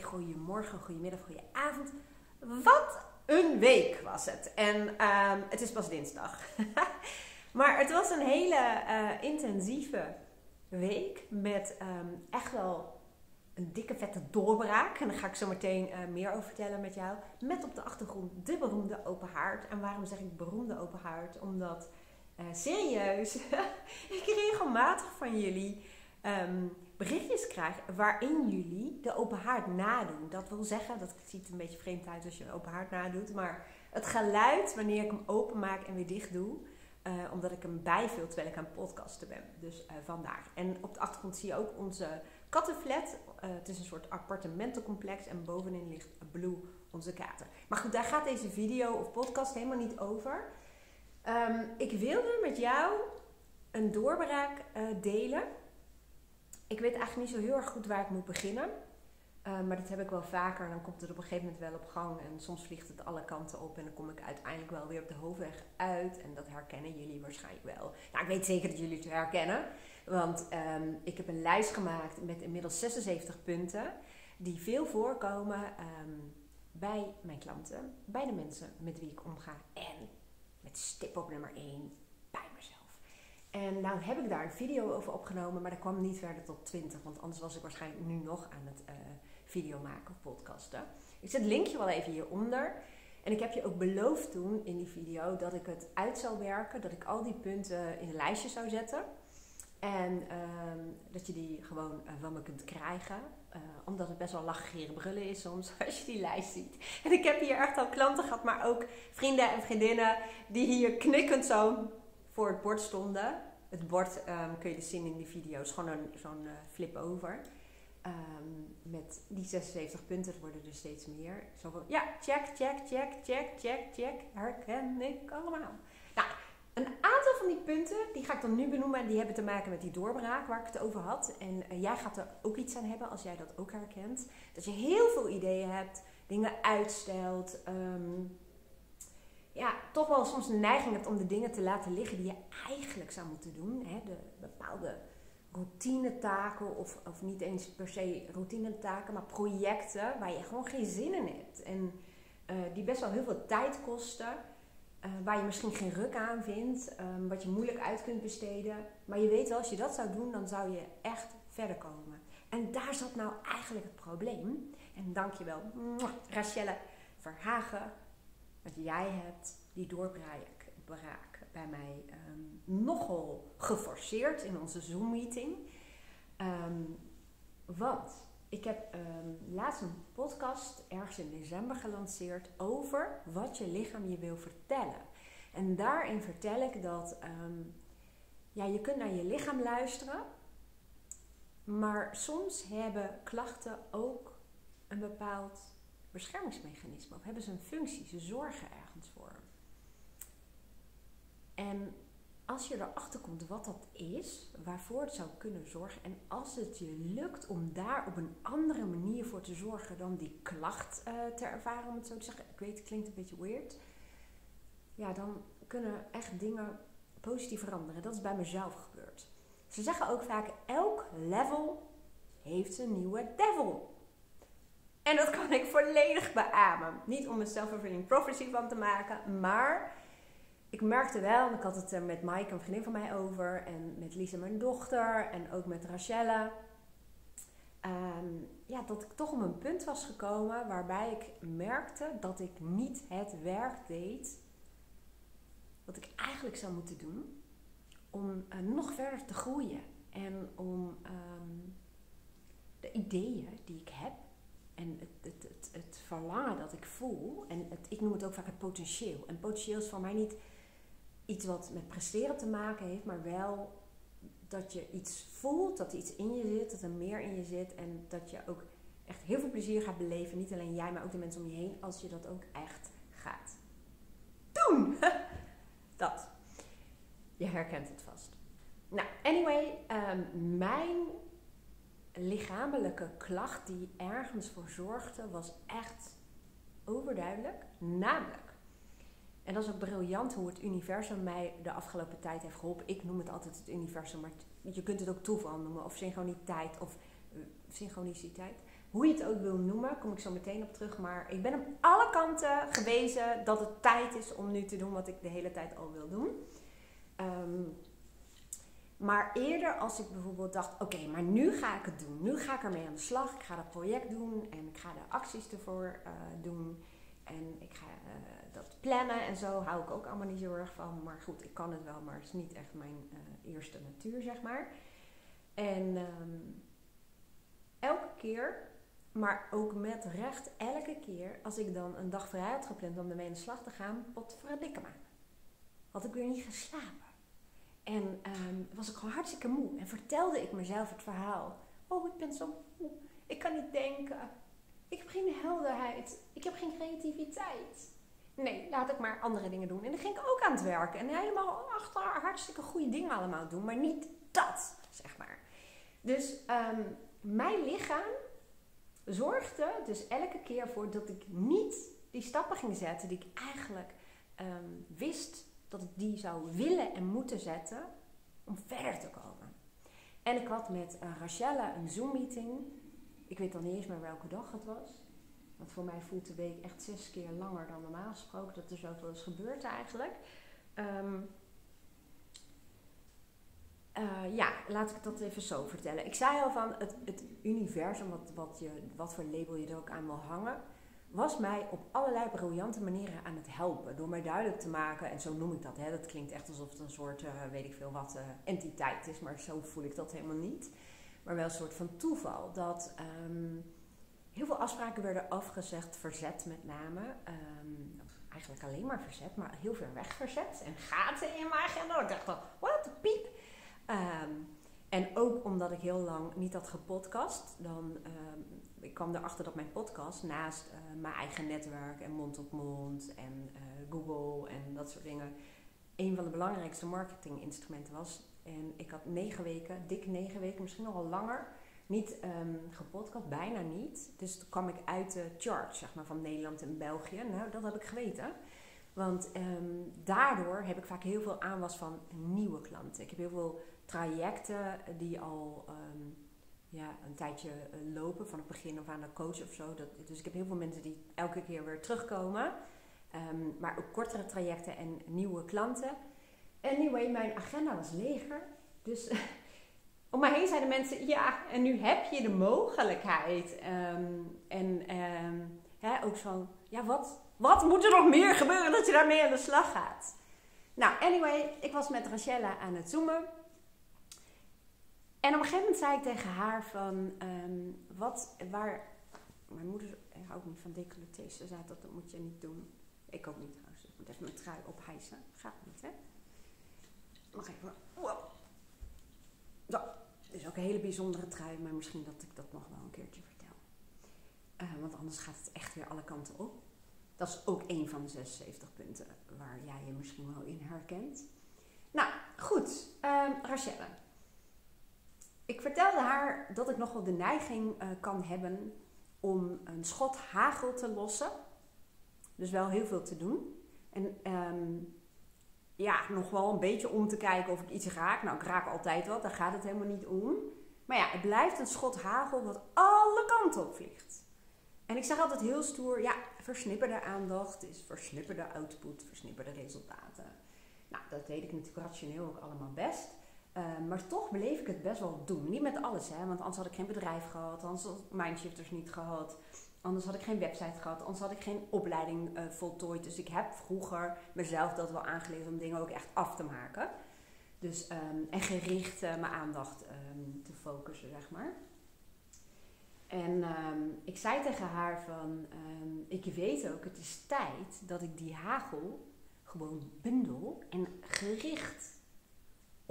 Goedemorgen, goedemiddag, goedenavond. Wat een week was het. En ehm, het is pas dinsdag. maar het was een hele eh, intensieve week met ehm, echt wel een dikke vette doorbraak. En daar ga ik zo meteen uh, meer over vertellen met jou. Met op de achtergrond de beroemde open haard. En waarom zeg ik beroemde open haard? Omdat, uh, serieus, ik regelmatig van jullie um, berichtjes krijg waarin jullie de open haard nadoen. Dat wil zeggen, dat ziet een beetje vreemd uit als je een open haard nadoet, maar het geluid wanneer ik hem openmaak en weer dicht doe, uh, omdat ik hem bijvul terwijl ik aan het podcasten ben. Dus uh, vandaar. En op de achtergrond zie je ook onze kattenflat. Uh, het is een soort appartementencomplex en bovenin ligt Blue, onze kater. Maar goed, daar gaat deze video of podcast helemaal niet over. Um, ik wilde met jou een doorbraak delen ik weet eigenlijk niet zo heel erg goed waar ik moet beginnen. Uh, maar dat heb ik wel vaker. Dan komt het op een gegeven moment wel op gang. En soms vliegt het alle kanten op. En dan kom ik uiteindelijk wel weer op de hoofdweg uit. En dat herkennen jullie waarschijnlijk wel. Nou, ik weet zeker dat jullie het herkennen. Want um, ik heb een lijst gemaakt met inmiddels 76 punten. Die veel voorkomen um, bij mijn klanten. Bij de mensen met wie ik omga. En met stip op nummer 1 bij mezelf. En nou heb ik daar een video over opgenomen, maar dat kwam niet verder tot 20. Want anders was ik waarschijnlijk nu nog aan het uh, video maken of podcasten. Ik zet het linkje wel even hieronder. En ik heb je ook beloofd toen in die video dat ik het uit zou werken. Dat ik al die punten in een lijstje zou zetten. En uh, dat je die gewoon uh, van me kunt krijgen. Uh, omdat het best wel lachgeren brullen is soms als je die lijst ziet. En ik heb hier echt al klanten gehad, maar ook vrienden en vriendinnen die hier knikkend zo voor het bord stonden. Het bord um, kun je dus zien in die video's, gewoon zo'n uh, flip over. Um, met die 76 punten, worden er steeds meer. Zo van, ja, check, check, check, check, check, check, herken ik allemaal. Nou, een aantal van die punten, die ga ik dan nu benoemen. En die hebben te maken met die doorbraak waar ik het over had. En uh, jij gaat er ook iets aan hebben als jij dat ook herkent. Dat je heel veel ideeën hebt, dingen uitstelt. Um, ja, toch wel soms een neiging hebt om de dingen te laten liggen die je eigenlijk zou moeten doen. Hè? De bepaalde routinetaken, of, of niet eens per se routinetaken, maar projecten waar je gewoon geen zin in hebt. En uh, die best wel heel veel tijd kosten. Uh, waar je misschien geen ruk aan vindt, um, wat je moeilijk uit kunt besteden. Maar je weet wel, als je dat zou doen, dan zou je echt verder komen. En daar zat nou eigenlijk het probleem. En dankjewel, Rachelle Verhagen, want jij hebt die doorbraak bij mij um, nogal geforceerd in onze Zoom-meeting. Um, want ik heb um, laatst een podcast ergens in december gelanceerd over wat je lichaam je wil vertellen. En daarin vertel ik dat ja, je kunt naar je lichaam luisteren, maar soms hebben klachten ook een bepaald beschermingsmechanisme of hebben ze een functie, ze zorgen ergens voor. En als je erachter komt wat dat is, waarvoor het zou kunnen zorgen, en als het je lukt om daar op een andere manier voor te zorgen dan die klacht uh, te ervaren, om het zo te zeggen, ik weet, het klinkt een beetje weird, ja, dan kunnen echt dingen positief veranderen. Dat is bij mezelf gebeurd. Ze zeggen ook vaak: elk level heeft een nieuwe devil. En dat kan ik volledig beamen. Niet om een self-fulfilling prophecy van te maken, maar ik merkte wel, en ik had het er met Mike, een vriendin van mij, over, en met Lisa, mijn dochter, en ook met Rachelle. Um, ja, dat ik toch op een punt was gekomen waarbij ik merkte dat ik niet het werk deed wat ik eigenlijk zou moeten doen om uh, nog verder te groeien en om um, de ideeën die ik heb en het, het, het, het, verlangen dat ik voel, en ik noem het ook vaak het potentieel. En potentieel is voor mij niet iets wat met presteren te maken heeft, maar wel dat je iets voelt, dat er iets in je zit, dat er meer in je zit en dat je ook echt heel veel plezier gaat beleven. Niet alleen jij, maar ook de mensen om je heen, als je dat ook echt gaat doen. dat. Je herkent het vast. Nou, anyway, um, mijn lichamelijke klacht die ergens voor zorgde, was echt overduidelijk. Namelijk, en dat is ook briljant hoe het universum mij de afgelopen tijd heeft geholpen. Ik noem het altijd het universum, maar je kunt het ook toeval noemen, of synchroniteit, of uh, synchroniciteit. hoe je het ook wil noemen, kom ik zo meteen op terug. Maar ik ben op alle kanten gewezen dat het tijd is om nu te doen wat ik de hele tijd al wil doen. Ehm, maar eerder als ik bijvoorbeeld dacht, oké, maar nu ga ik het doen. Nu ga ik ermee aan de slag. Ik ga dat project doen en ik ga de acties ervoor uh, doen. En ik ga uh, dat plannen en zo hou ik ook allemaal niet zo erg van. Maar goed, ik kan het wel, maar het is niet echt mijn uh, eerste natuur, zeg maar. En um, elke keer, maar ook met recht, elke keer als ik dan een dag vrij had gepland om ermee aan de slag te gaan, wat verdikke me. Had ik weer niet geslapen. En um, was ik gewoon hartstikke moe. En vertelde ik mezelf het verhaal. Oh, ik ben zo moe. Ik kan niet denken. Ik heb geen helderheid. Ik heb geen creativiteit. Nee, laat ik maar andere dingen doen. En dan ging ik ook aan het werken. En helemaal achter hartstikke goede dingen allemaal doen. Maar niet dat, zeg maar. Dus um, mijn lichaam zorgde dus elke keer voor dat ik niet die stappen ging zetten die ik eigenlijk um, wist dat ik die zou willen en moeten zetten om verder te komen. En ik had met uh, Rachelle een Zoom-meeting. Ik weet dan niet eens meer welke dag het was. Want voor mij voelt de week echt zes keer langer dan normaal gesproken. Dat er zoveel is gebeurd eigenlijk. Um, uh, ja, laat ik dat even zo vertellen. Ik zei al van het, het universum, wat, wat, je, wat voor label je er ook aan wil hangen, was mij op allerlei briljante manieren aan het helpen. Door mij duidelijk te maken, en zo noem ik dat, hè, dat klinkt echt alsof het een soort, uh, weet ik veel wat, uh, entiteit is, maar zo voel ik dat helemaal niet. Maar wel een soort van toeval. Dat um, heel veel afspraken werden afgezegd, verzet met name. Um, eigenlijk alleen maar verzet, maar heel ver weg verzet. En gaten in mijn agenda. Ik dacht van, wat, piep. Um, en ook omdat ik heel lang niet had gepodcast, dan ik kwam erachter dat mijn podcast naast uh, mijn eigen netwerk en mond op mond en uh, Google en dat soort dingen een van de belangrijkste marketinginstrumenten was. En ik had negen weken, dik negen weken, misschien nog wel langer, niet um, gepodcast, bijna niet. Dus toen kwam ik uit de chart zeg maar, van Nederland en België. Nou, dat heb ik geweten. Want um, daardoor heb ik vaak heel veel aanwas van nieuwe klanten. Ik heb heel veel trajecten die al um, ja, een tijdje eh, lopen, van het begin of aan de coach of zo. Dat, dus ik heb heel veel mensen die elke keer weer terugkomen. Um, maar ook kortere trajecten en nieuwe klanten. Anyway, mijn agenda was leger. Dus om mij heen zeiden mensen, ja, en nu heb je de mogelijkheid. Um, en hè, ook zo, ja, wat, wat moet er nog meer gebeuren dat je daarmee aan de slag gaat? Nou, anyway, ik was met Rachella aan het zoomen. En op een gegeven moment zei ik tegen haar van, um, wat, waar, mijn moeder houdt niet van decolletés. Ze zei dat, dat moet je niet doen. Ik ook niet trouwens. Ik moet even mijn trui ophijsen. Gaat niet, hè? Nog even. Wow. Zo. Dit is ook een hele bijzondere trui, maar misschien dat ik dat nog wel een keertje vertel. Uh, want anders gaat het echt weer alle kanten op. Dat is ook een van de 76 punten waar jij je misschien wel in herkent. Nou, goed. Um, Rachelle. Ik vertelde haar dat ik nog wel de neiging uh, kan hebben om een schot hagel te lossen. Dus wel heel veel te doen. En um, ja, nog wel een beetje om te kijken of ik iets raak. Nou, ik raak altijd wat, daar gaat het helemaal niet om. Maar ja, het blijft een schot hagel wat alle kanten op vliegt. En ik zeg altijd heel stoer, ja, versnipperde aandacht is versnipperde output, versnipperde resultaten. Nou, dat weet ik natuurlijk rationeel ook allemaal best. Uh, maar toch beleef ik het best wel doen. Niet met alles, hè, want anders had ik geen bedrijf gehad, anders had ik Mindshifters niet gehad, anders had ik geen website gehad, anders had ik geen opleiding uh, voltooid. Dus ik heb vroeger mezelf dat wel aangeleerd om dingen ook echt af te maken. Dus, um, en gericht uh, mijn aandacht um, te focussen, zeg maar. En ik zei tegen haar van, ik weet ook, het is tijd dat ik die hagel gewoon bundel en gericht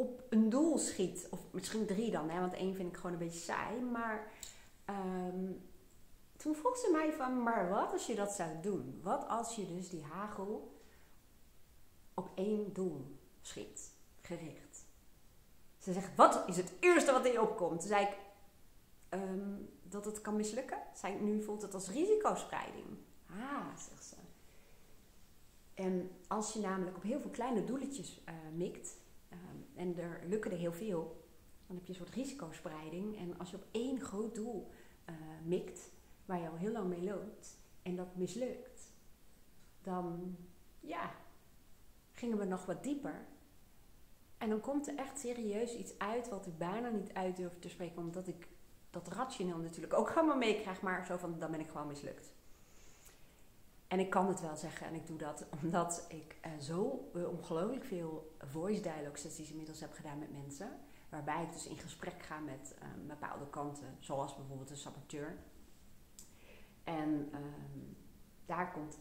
op een doel schiet. Of misschien drie dan, hè, want één vind ik gewoon een beetje saai. Maar um, toen vroeg ze mij van, maar wat als je dat zou doen? Wat als je dus die hagel op één doel schiet, gericht? Ze zegt, wat is het eerste wat in je opkomt? Toen zei ik, um, dat het kan mislukken. Zei, nu voelt het als risicospreiding. Ah, zegt ze. En als je namelijk op heel veel kleine doeletjes uh, mikt, en er lukken er heel veel, dan heb je een soort risicospreiding. En als je op één groot doel uh, mikt, waar je al heel lang mee loopt, en dat mislukt, dan ja, gingen we nog wat dieper. En dan komt er echt serieus iets uit wat ik bijna niet uit durf te spreken, omdat ik dat rationeel natuurlijk ook allemaal meekrijg, maar zo van, dan ben ik gewoon mislukt. En ik kan het wel zeggen en ik doe dat omdat ik uh, zo uh, ongelooflijk veel voice dialogue sessies inmiddels heb gedaan met mensen. Waarbij ik dus in gesprek ga met uh, bepaalde kanten, zoals bijvoorbeeld een saboteur. En ehm, daar komt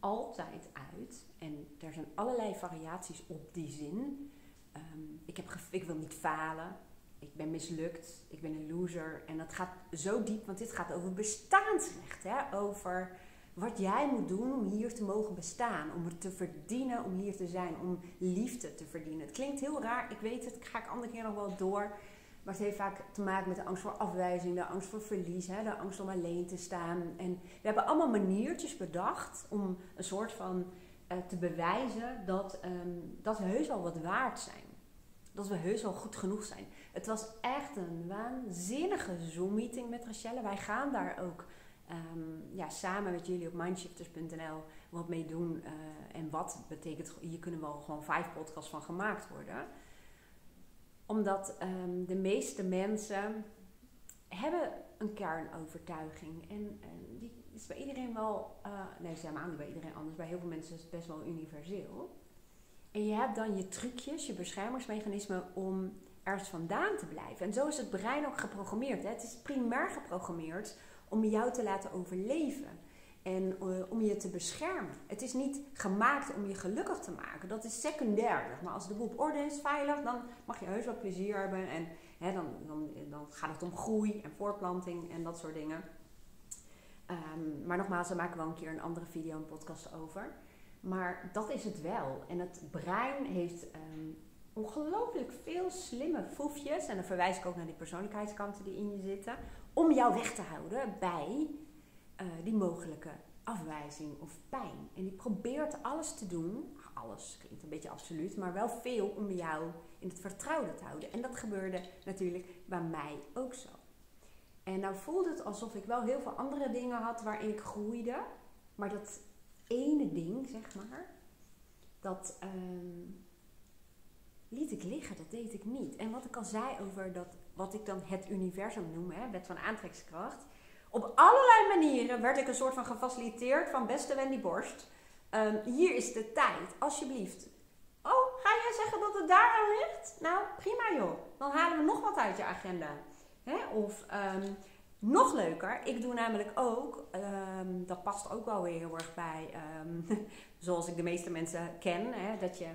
altijd uit, en er zijn allerlei variaties op die zin. Um, ik, heb ik wil niet falen, ik ben mislukt, ik ben een loser. En dat gaat zo diep, want dit gaat over bestaansrecht. Hè? Over wat jij moet doen om hier te mogen bestaan, om het te verdienen, om hier te zijn, om liefde te verdienen. Het klinkt heel raar, ik weet het, ga ik andere keer nog wel door. Maar het heeft vaak te maken met de angst voor afwijzing, de angst voor verlies, hè, de angst om alleen te staan. En we hebben allemaal maniertjes bedacht om een soort van uh, te bewijzen dat, um, dat we heus wel wat waard zijn. Dat we heus wel goed genoeg zijn. Het was echt een waanzinnige Zoom-meeting met Rachelle. Wij gaan daar ook um, ja, samen met jullie op mindshifters.nl wat mee doen. Uh, en wat betekent, hier kunnen wel gewoon vijf podcasts van gemaakt worden. Omdat um, de meeste mensen hebben een kernovertuiging. En, en die is bij iedereen wel, uh, nee, zeg maar niet bij iedereen anders. Bij heel veel mensen is het best wel universeel. En je hebt dan je trucjes, je beschermingsmechanismen om ergens vandaan te blijven. En zo is het brein ook geprogrammeerd. Hè? Het is primair geprogrammeerd om jou te laten overleven. En uh, om je te beschermen. Het is niet gemaakt om je gelukkig te maken. Dat is secundair. Maar als de boel op orde is, veilig, dan mag je heus wel plezier hebben. En hè, dan, dan, dan gaat het om groei en voortplanting en dat soort dingen. Um, maar nogmaals, daar maken we wel een keer een andere video en podcast over. Maar dat is het wel. En het brein heeft um, ongelooflijk veel slimme foefjes. En dan verwijs ik ook naar die persoonlijkheidskanten die in je zitten. Om jou weg te houden bij uh, die mogelijke afwijzing of pijn. En die probeert alles te doen. Alles klinkt een beetje absoluut, maar wel veel om jou in het vertrouwde te houden. En dat gebeurde natuurlijk bij mij ook zo. En nou voelde het alsof ik wel heel veel andere dingen had waarin ik groeide. Maar dat ene ding, zeg maar, dat um, liet ik liggen, dat deed ik niet. En wat ik al zei over dat, wat ik dan het universum noem, hè, wet van aantrekkingskracht. Op allerlei manieren werd ik een soort van gefaciliteerd van beste Wendy Borst. Um, hier is de tijd, alsjeblieft. Oh, ga jij zeggen dat het daar aan ligt? Nou, prima joh. Dan halen we nog wat uit je agenda. Hè? Of um, nog leuker, ik doe namelijk ook, um, dat past ook wel weer heel erg bij, zoals ik de meeste mensen ken, hè, dat je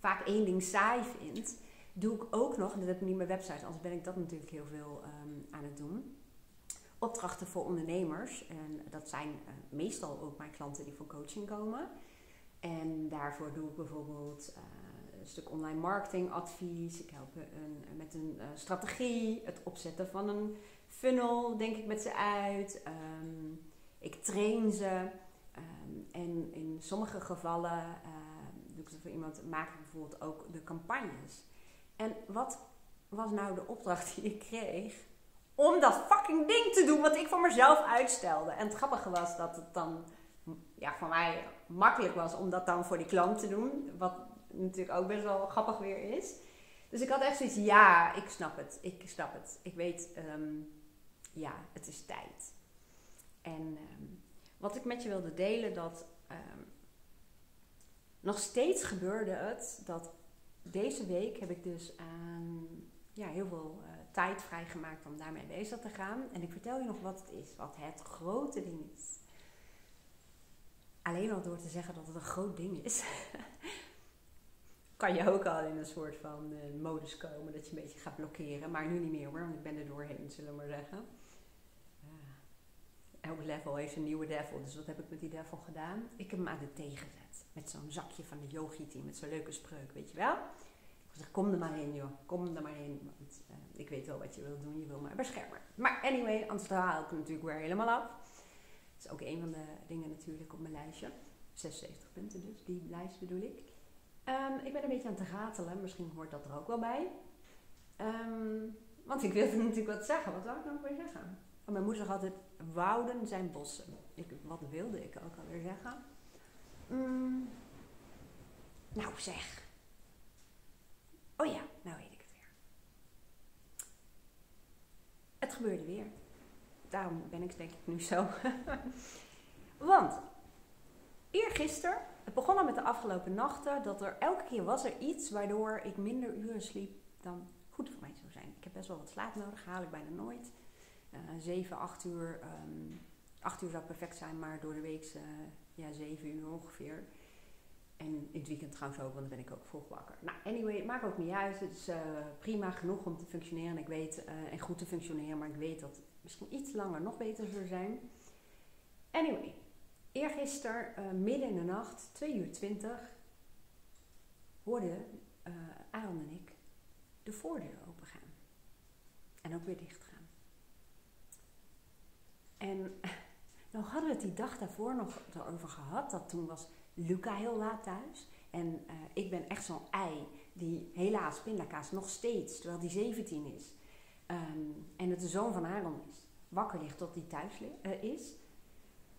vaak één ding saai vindt, doe ik ook nog, en dat heb ik niet mijn website, anders ben ik dat natuurlijk heel veel um, aan het doen. Opdrachten voor ondernemers. En dat zijn uh, meestal ook mijn klanten die voor coaching komen. En daarvoor doe ik bijvoorbeeld uh, een stuk online marketingadvies. Ik help een, met een uh, strategie, het opzetten van een funnel denk ik met ze uit. Um, ik train ze. Um, en in sommige gevallen doe ik voor iemand, maak ik bijvoorbeeld ook de campagnes. En wat was nou de opdracht die ik kreeg? Om dat fucking ding te doen wat ik voor mezelf uitstelde. En het grappige was dat het dan ja, voor mij makkelijk was om dat dan voor die klant te doen. Wat natuurlijk ook best wel grappig weer is. Dus ik had echt zoiets, ja, ik snap het. Ik snap het. Ik weet, um, ja, het is tijd. En um, wat ik met je wilde delen, dat um, nog steeds gebeurde het dat deze week heb ik dus aan ja, heel veel uh, tijd vrijgemaakt om daarmee bezig te gaan. En ik vertel je nog wat het is, wat het grote ding is. Alleen al door te zeggen dat het een groot ding is, kan je ook al in een soort van uh, modus komen dat je een beetje gaat blokkeren. Maar nu niet meer hoor, want ik ben er doorheen, zullen we maar zeggen. Elk level heeft een nieuwe devil, dus wat heb ik met die devil gedaan? Ik heb hem aan de thee gezet. Met zo'n zakje van de yogi met zo'n leuke spreuk, weet je wel? Ik zeg, kom er maar in joh, kom er maar in. Want uh, ik weet wel wat je wil doen, je wil mij beschermen. Maar anyway, anders haal ik natuurlijk weer helemaal af. Dat is ook een van de dingen natuurlijk op mijn lijstje. 76 punten dus, die lijst bedoel ik. Um, ik ben een beetje aan het ratelen, misschien hoort dat er ook wel bij. Um, want ik wilde natuurlijk wat zeggen. Wat zou ik nou weer zeggen? En mijn moeder zegt altijd, wouden zijn bossen. Ik, wat wilde ik ook alweer zeggen? Mm. Nou zeg. Oh ja, nou weet ik het weer. Het gebeurde weer. Daarom ben ik denk ik nu zo. Want eergisteren, het begon al met de afgelopen nachten, dat er elke keer was er iets waardoor ik minder uren sliep dan goed voor mij zou zijn. Ik heb best wel wat slaap nodig, haal ik bijna nooit. Uh, 7, 8 uur. Um, 8 uur zou perfect zijn, maar door de week uh, ja, 7 uur ongeveer. En in het weekend trouwens ook, want dan ben ik ook vroeg wakker. Nou, anyway, het maakt ook niet uit. Het is uh, prima genoeg om te functioneren. Ik weet, en goed te functioneren, maar ik weet dat misschien iets langer nog beter zou zijn. Anyway, eergisteren, uh, midden in de nacht, 2 uur 20, hoorden Aaron en ik de voordeur opengaan. En ook weer dicht. En nou hadden we het die dag daarvoor nog erover gehad. Dat toen was Luca heel laat thuis. En uh, ik ben echt zo'n ei die helaas pindakaas nog steeds, terwijl die 17 is. Um, en het de zoon van Aaron is. Wakker ligt tot die thuis uh, is.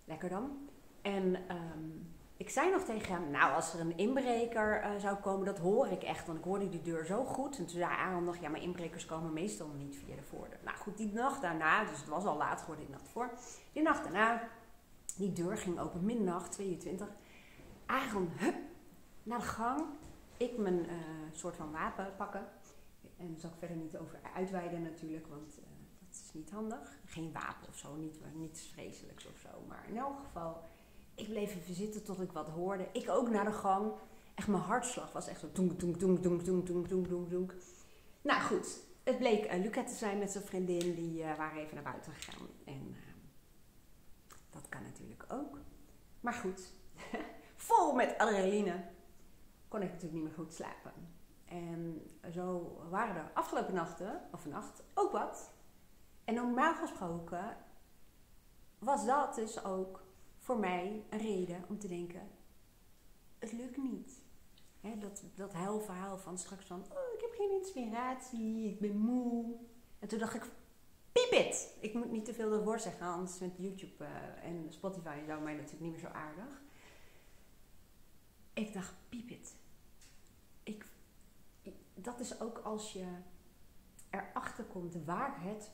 Lekker dan. En um, ik zei nog tegen hem, nou als er een inbreker uh, zou komen, dat hoor ik echt. Want ik hoorde die deur zo goed. En toen zei Aaron nog, ja maar inbrekers komen meestal niet via de voordeur. Nou goed, die nacht daarna, dus het was al laat geworden die nacht voor. Die nacht daarna, die deur ging open, middernacht, 22. Aaron, hup, naar de gang. Ik mijn uh, soort van wapen pakken. En daar zal ik verder niet over uitweiden natuurlijk, want uh, dat is niet handig. Geen wapen of zo, niet, niets vreselijks of zo. Maar in elk geval, ik bleef even zitten tot ik wat hoorde. Ik ook naar de gang. Echt, mijn hartslag was echt zo doenk, doenk, doenk, doenk, doenk, doenk, doenk, doenk, doenk. Nou goed, het bleek uh, Lucas te zijn met zijn vriendin. Die uh, waren even naar buiten gegaan. En uh, dat kan natuurlijk ook. Maar goed, vol met adrenaline kon ik natuurlijk niet meer goed slapen. En zo waren er afgelopen nachten, of nacht, ook wat. En normaal gesproken was dat dus ook voor mij een reden om te denken: het lukt niet. He, dat, dat huilverhaal van straks van: oh, ik heb geen inspiratie, ik ben moe. En toen dacht ik: piep it! Ik moet niet te veel woord zeggen, anders met YouTube uh, en Spotify zou mij natuurlijk niet meer zo aardig. Ik dacht: piep it. Ik, dat is ook als je erachter komt waar het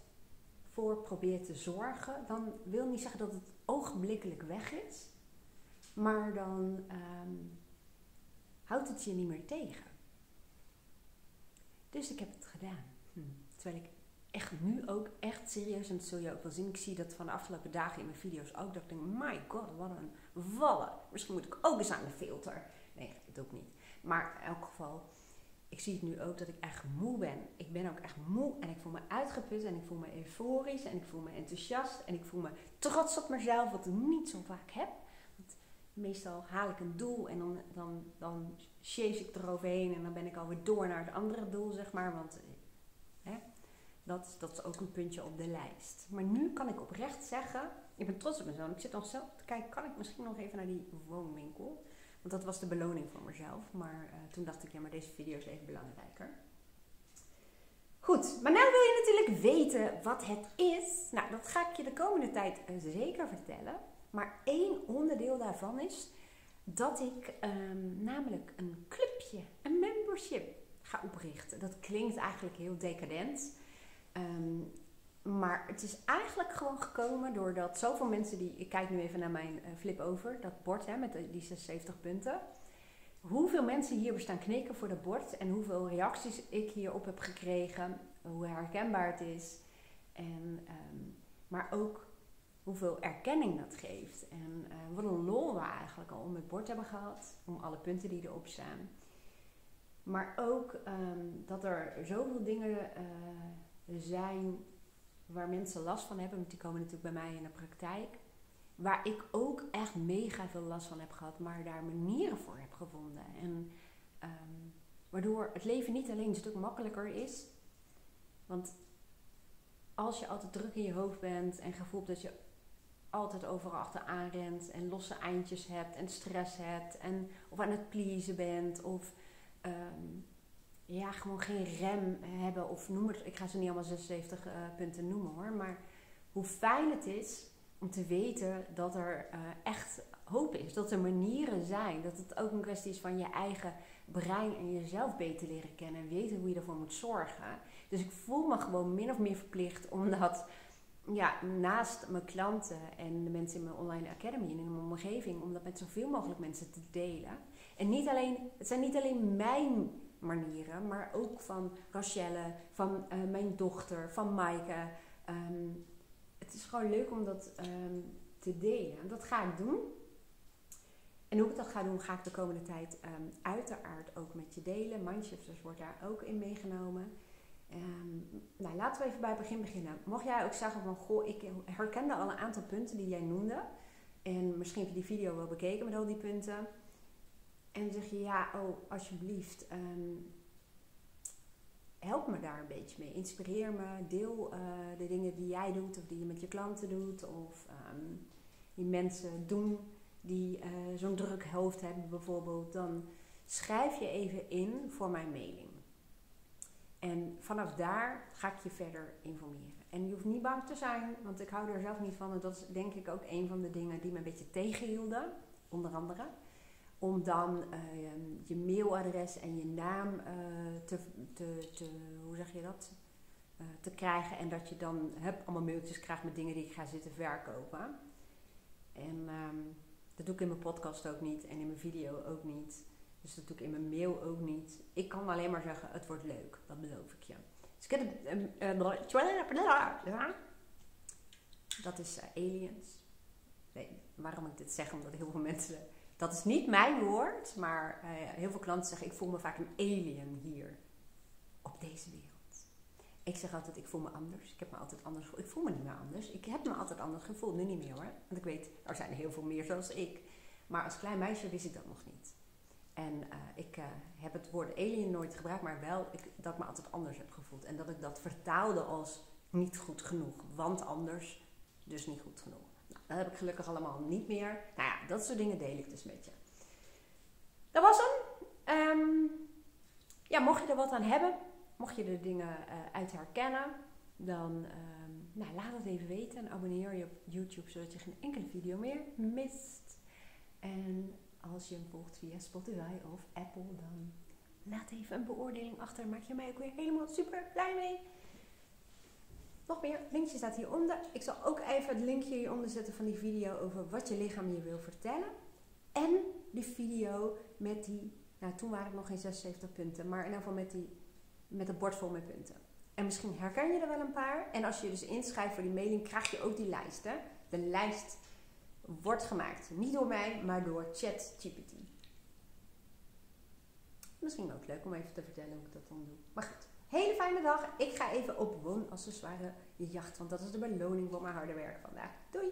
voor probeert te zorgen, dan wil niet zeggen dat het ogenblikkelijk weg is, maar dan um, houdt het je niet meer tegen. Dus ik heb het gedaan. Hm. Terwijl ik echt nu ook echt serieus, en dat zul je ook wel zien, ik zie dat van de afgelopen dagen in mijn video's ook, dat ik denk, my god, wat een wallen. Misschien moet ik ook eens aan de filter. Nee, dat ik niet. Maar in elk geval, ik zie het nu ook dat ik echt moe ben. Ik ben ook echt moe en ik voel me uitgeput en ik voel me euforisch en ik voel me enthousiast en ik voel me trots op mezelf, wat ik niet zo vaak heb. Want meestal haal ik een doel en dan, dan, dan chase ik eroverheen en dan ben ik alweer door naar het andere doel, zeg maar. Want hè, dat, dat is ook een puntje op de lijst. Maar nu kan ik oprecht zeggen, ik ben trots op mezelf. Ik zit nog zelf te kijken, kan ik misschien nog even naar die woonwinkel? Want dat was de beloning voor mezelf. Maar uh, toen dacht ik, ja, maar deze video is even belangrijker. Goed, maar nou wil je natuurlijk weten wat het is. Nou, dat ga ik je de komende tijd zeker vertellen. Maar één onderdeel daarvan is dat ik um, namelijk een clubje, een membership ga oprichten. Dat klinkt eigenlijk heel decadent. Um, maar het is eigenlijk gewoon gekomen doordat zoveel mensen die. Ik kijk nu even naar mijn uh, flip over, dat bord hè, met de, die 76 punten. Hoeveel mensen hier staan knikken voor dat bord en hoeveel reacties ik hierop heb gekregen, hoe herkenbaar het is. En, um, maar ook hoeveel erkenning dat geeft. En uh, wat een lol we eigenlijk al om het bord hebben gehad, om alle punten die erop staan. Maar ook um, dat er zoveel dingen zijn waar mensen last van hebben, want die komen natuurlijk bij mij in de praktijk. Waar ik ook echt mega veel last van heb gehad, maar daar manieren voor heb gevonden. En um, waardoor het leven niet alleen een stuk makkelijker is. Want als je altijd druk in je hoofd bent en gevoelt dat je altijd overal achteraan rent en losse eindjes hebt en stress hebt en of aan het pleasen bent of um, ja, gewoon geen rem hebben of noem het. Ik ga ze niet allemaal 76 uh, punten noemen hoor. Maar hoe fijn het is om te weten dat er uh, echt hoop is. Dat er manieren zijn. Dat het ook een kwestie is van je eigen brein en jezelf beter leren kennen. En weten hoe je ervoor moet zorgen. Dus ik voel me gewoon min of meer verplicht om dat ja, naast mijn klanten en de mensen in mijn online academy en in mijn omgeving, om dat met zoveel mogelijk mensen te delen. En niet alleen, het zijn niet alleen mijn manieren, maar ook van Rachelle, van uh, mijn dochter, van Maaike. Um, het is gewoon leuk om dat um, te delen. En dat ga ik doen. En hoe ik dat ga doen, ga ik de komende tijd um, uiteraard ook met je delen. Mindshifters wordt daar ook in meegenomen. Nou, laten we even bij het begin beginnen. Mocht jij ook zeggen van, goh, ik herkende al een aantal punten die jij noemde. En misschien heb je die video wel bekeken met al die punten. En zeg je, ja, oh, alsjeblieft, um, help me daar een beetje mee. Inspireer me, deel uh, de dingen die jij doet of die je met je klanten doet. Of um, die mensen doen die uh, zo'n druk hoofd hebben bijvoorbeeld. Dan schrijf je even in voor mijn mailing. En vanaf daar ga ik je verder informeren. En je hoeft niet bang te zijn, want ik hou er zelf niet van. En dat is denk ik ook een van de dingen die me een beetje tegenhielden, onder andere. Om dan uh, je mailadres en je naam uh, te, te, te, hoe zeg je dat? Uh, te krijgen. En dat je dan heb, allemaal mailtjes krijgt met dingen die ik ga zitten verkopen. En um, dat doe ik in mijn podcast ook niet en in mijn video ook niet. Dus dat doe ik in mijn mail ook niet. Ik kan alleen maar zeggen, het wordt leuk. Dat beloof ik je. Dus ik heb het... Dat is aliens. Nee, waarom ik dit zeg? Omdat heel veel mensen... Dat is niet mijn woord, maar uh, heel veel klanten zeggen... Ik voel me vaak een alien hier. Op deze wereld. Ik zeg altijd, ik voel me anders. Ik heb me altijd anders gevoeld. Ik voel me niet meer anders. Ik heb me altijd anders gevoeld. Nu niet meer hoor. Want ik weet, er zijn heel veel meer zoals ik. Maar als klein meisje wist ik dat nog niet. En uh, ik uh, heb het woord alien nooit gebruikt, maar wel ik, dat ik me altijd anders heb gevoeld. En dat ik dat vertaalde als niet goed genoeg. Want anders, dus niet goed genoeg. Dat heb ik gelukkig allemaal niet meer. Nou ja, dat soort dingen deel ik dus met je. Dat was hem. Um, ja, mocht je er wat aan hebben, mocht je er dingen uh, uit herkennen, dan um, nou, laat het even weten. En abonneer je op YouTube, zodat je geen enkele video meer mist. En als je hem volgt via Spotify of Apple, dan laat even een beoordeling achter. Maak je mij ook weer helemaal super blij mee. Nog meer, linkje staat hieronder. Ik zal ook even het linkje hieronder zetten van die video over wat je lichaam je wil vertellen. En die video met die, nou toen waren het nog geen 76 punten, maar in ieder geval met, die, met het bord vol met punten. En misschien herken je er wel een paar. En als je dus inschrijft voor die mailing, krijg je ook die lijst. Hè? De lijst wordt gemaakt. Niet door mij, maar door ChatGPT. Misschien ook leuk om even te vertellen hoe ik dat dan doe. Maar goed, hele fijne dag. Ik ga even op woonaccessoire jacht, want dat is de beloning voor mijn harde werk vandaag. Doei!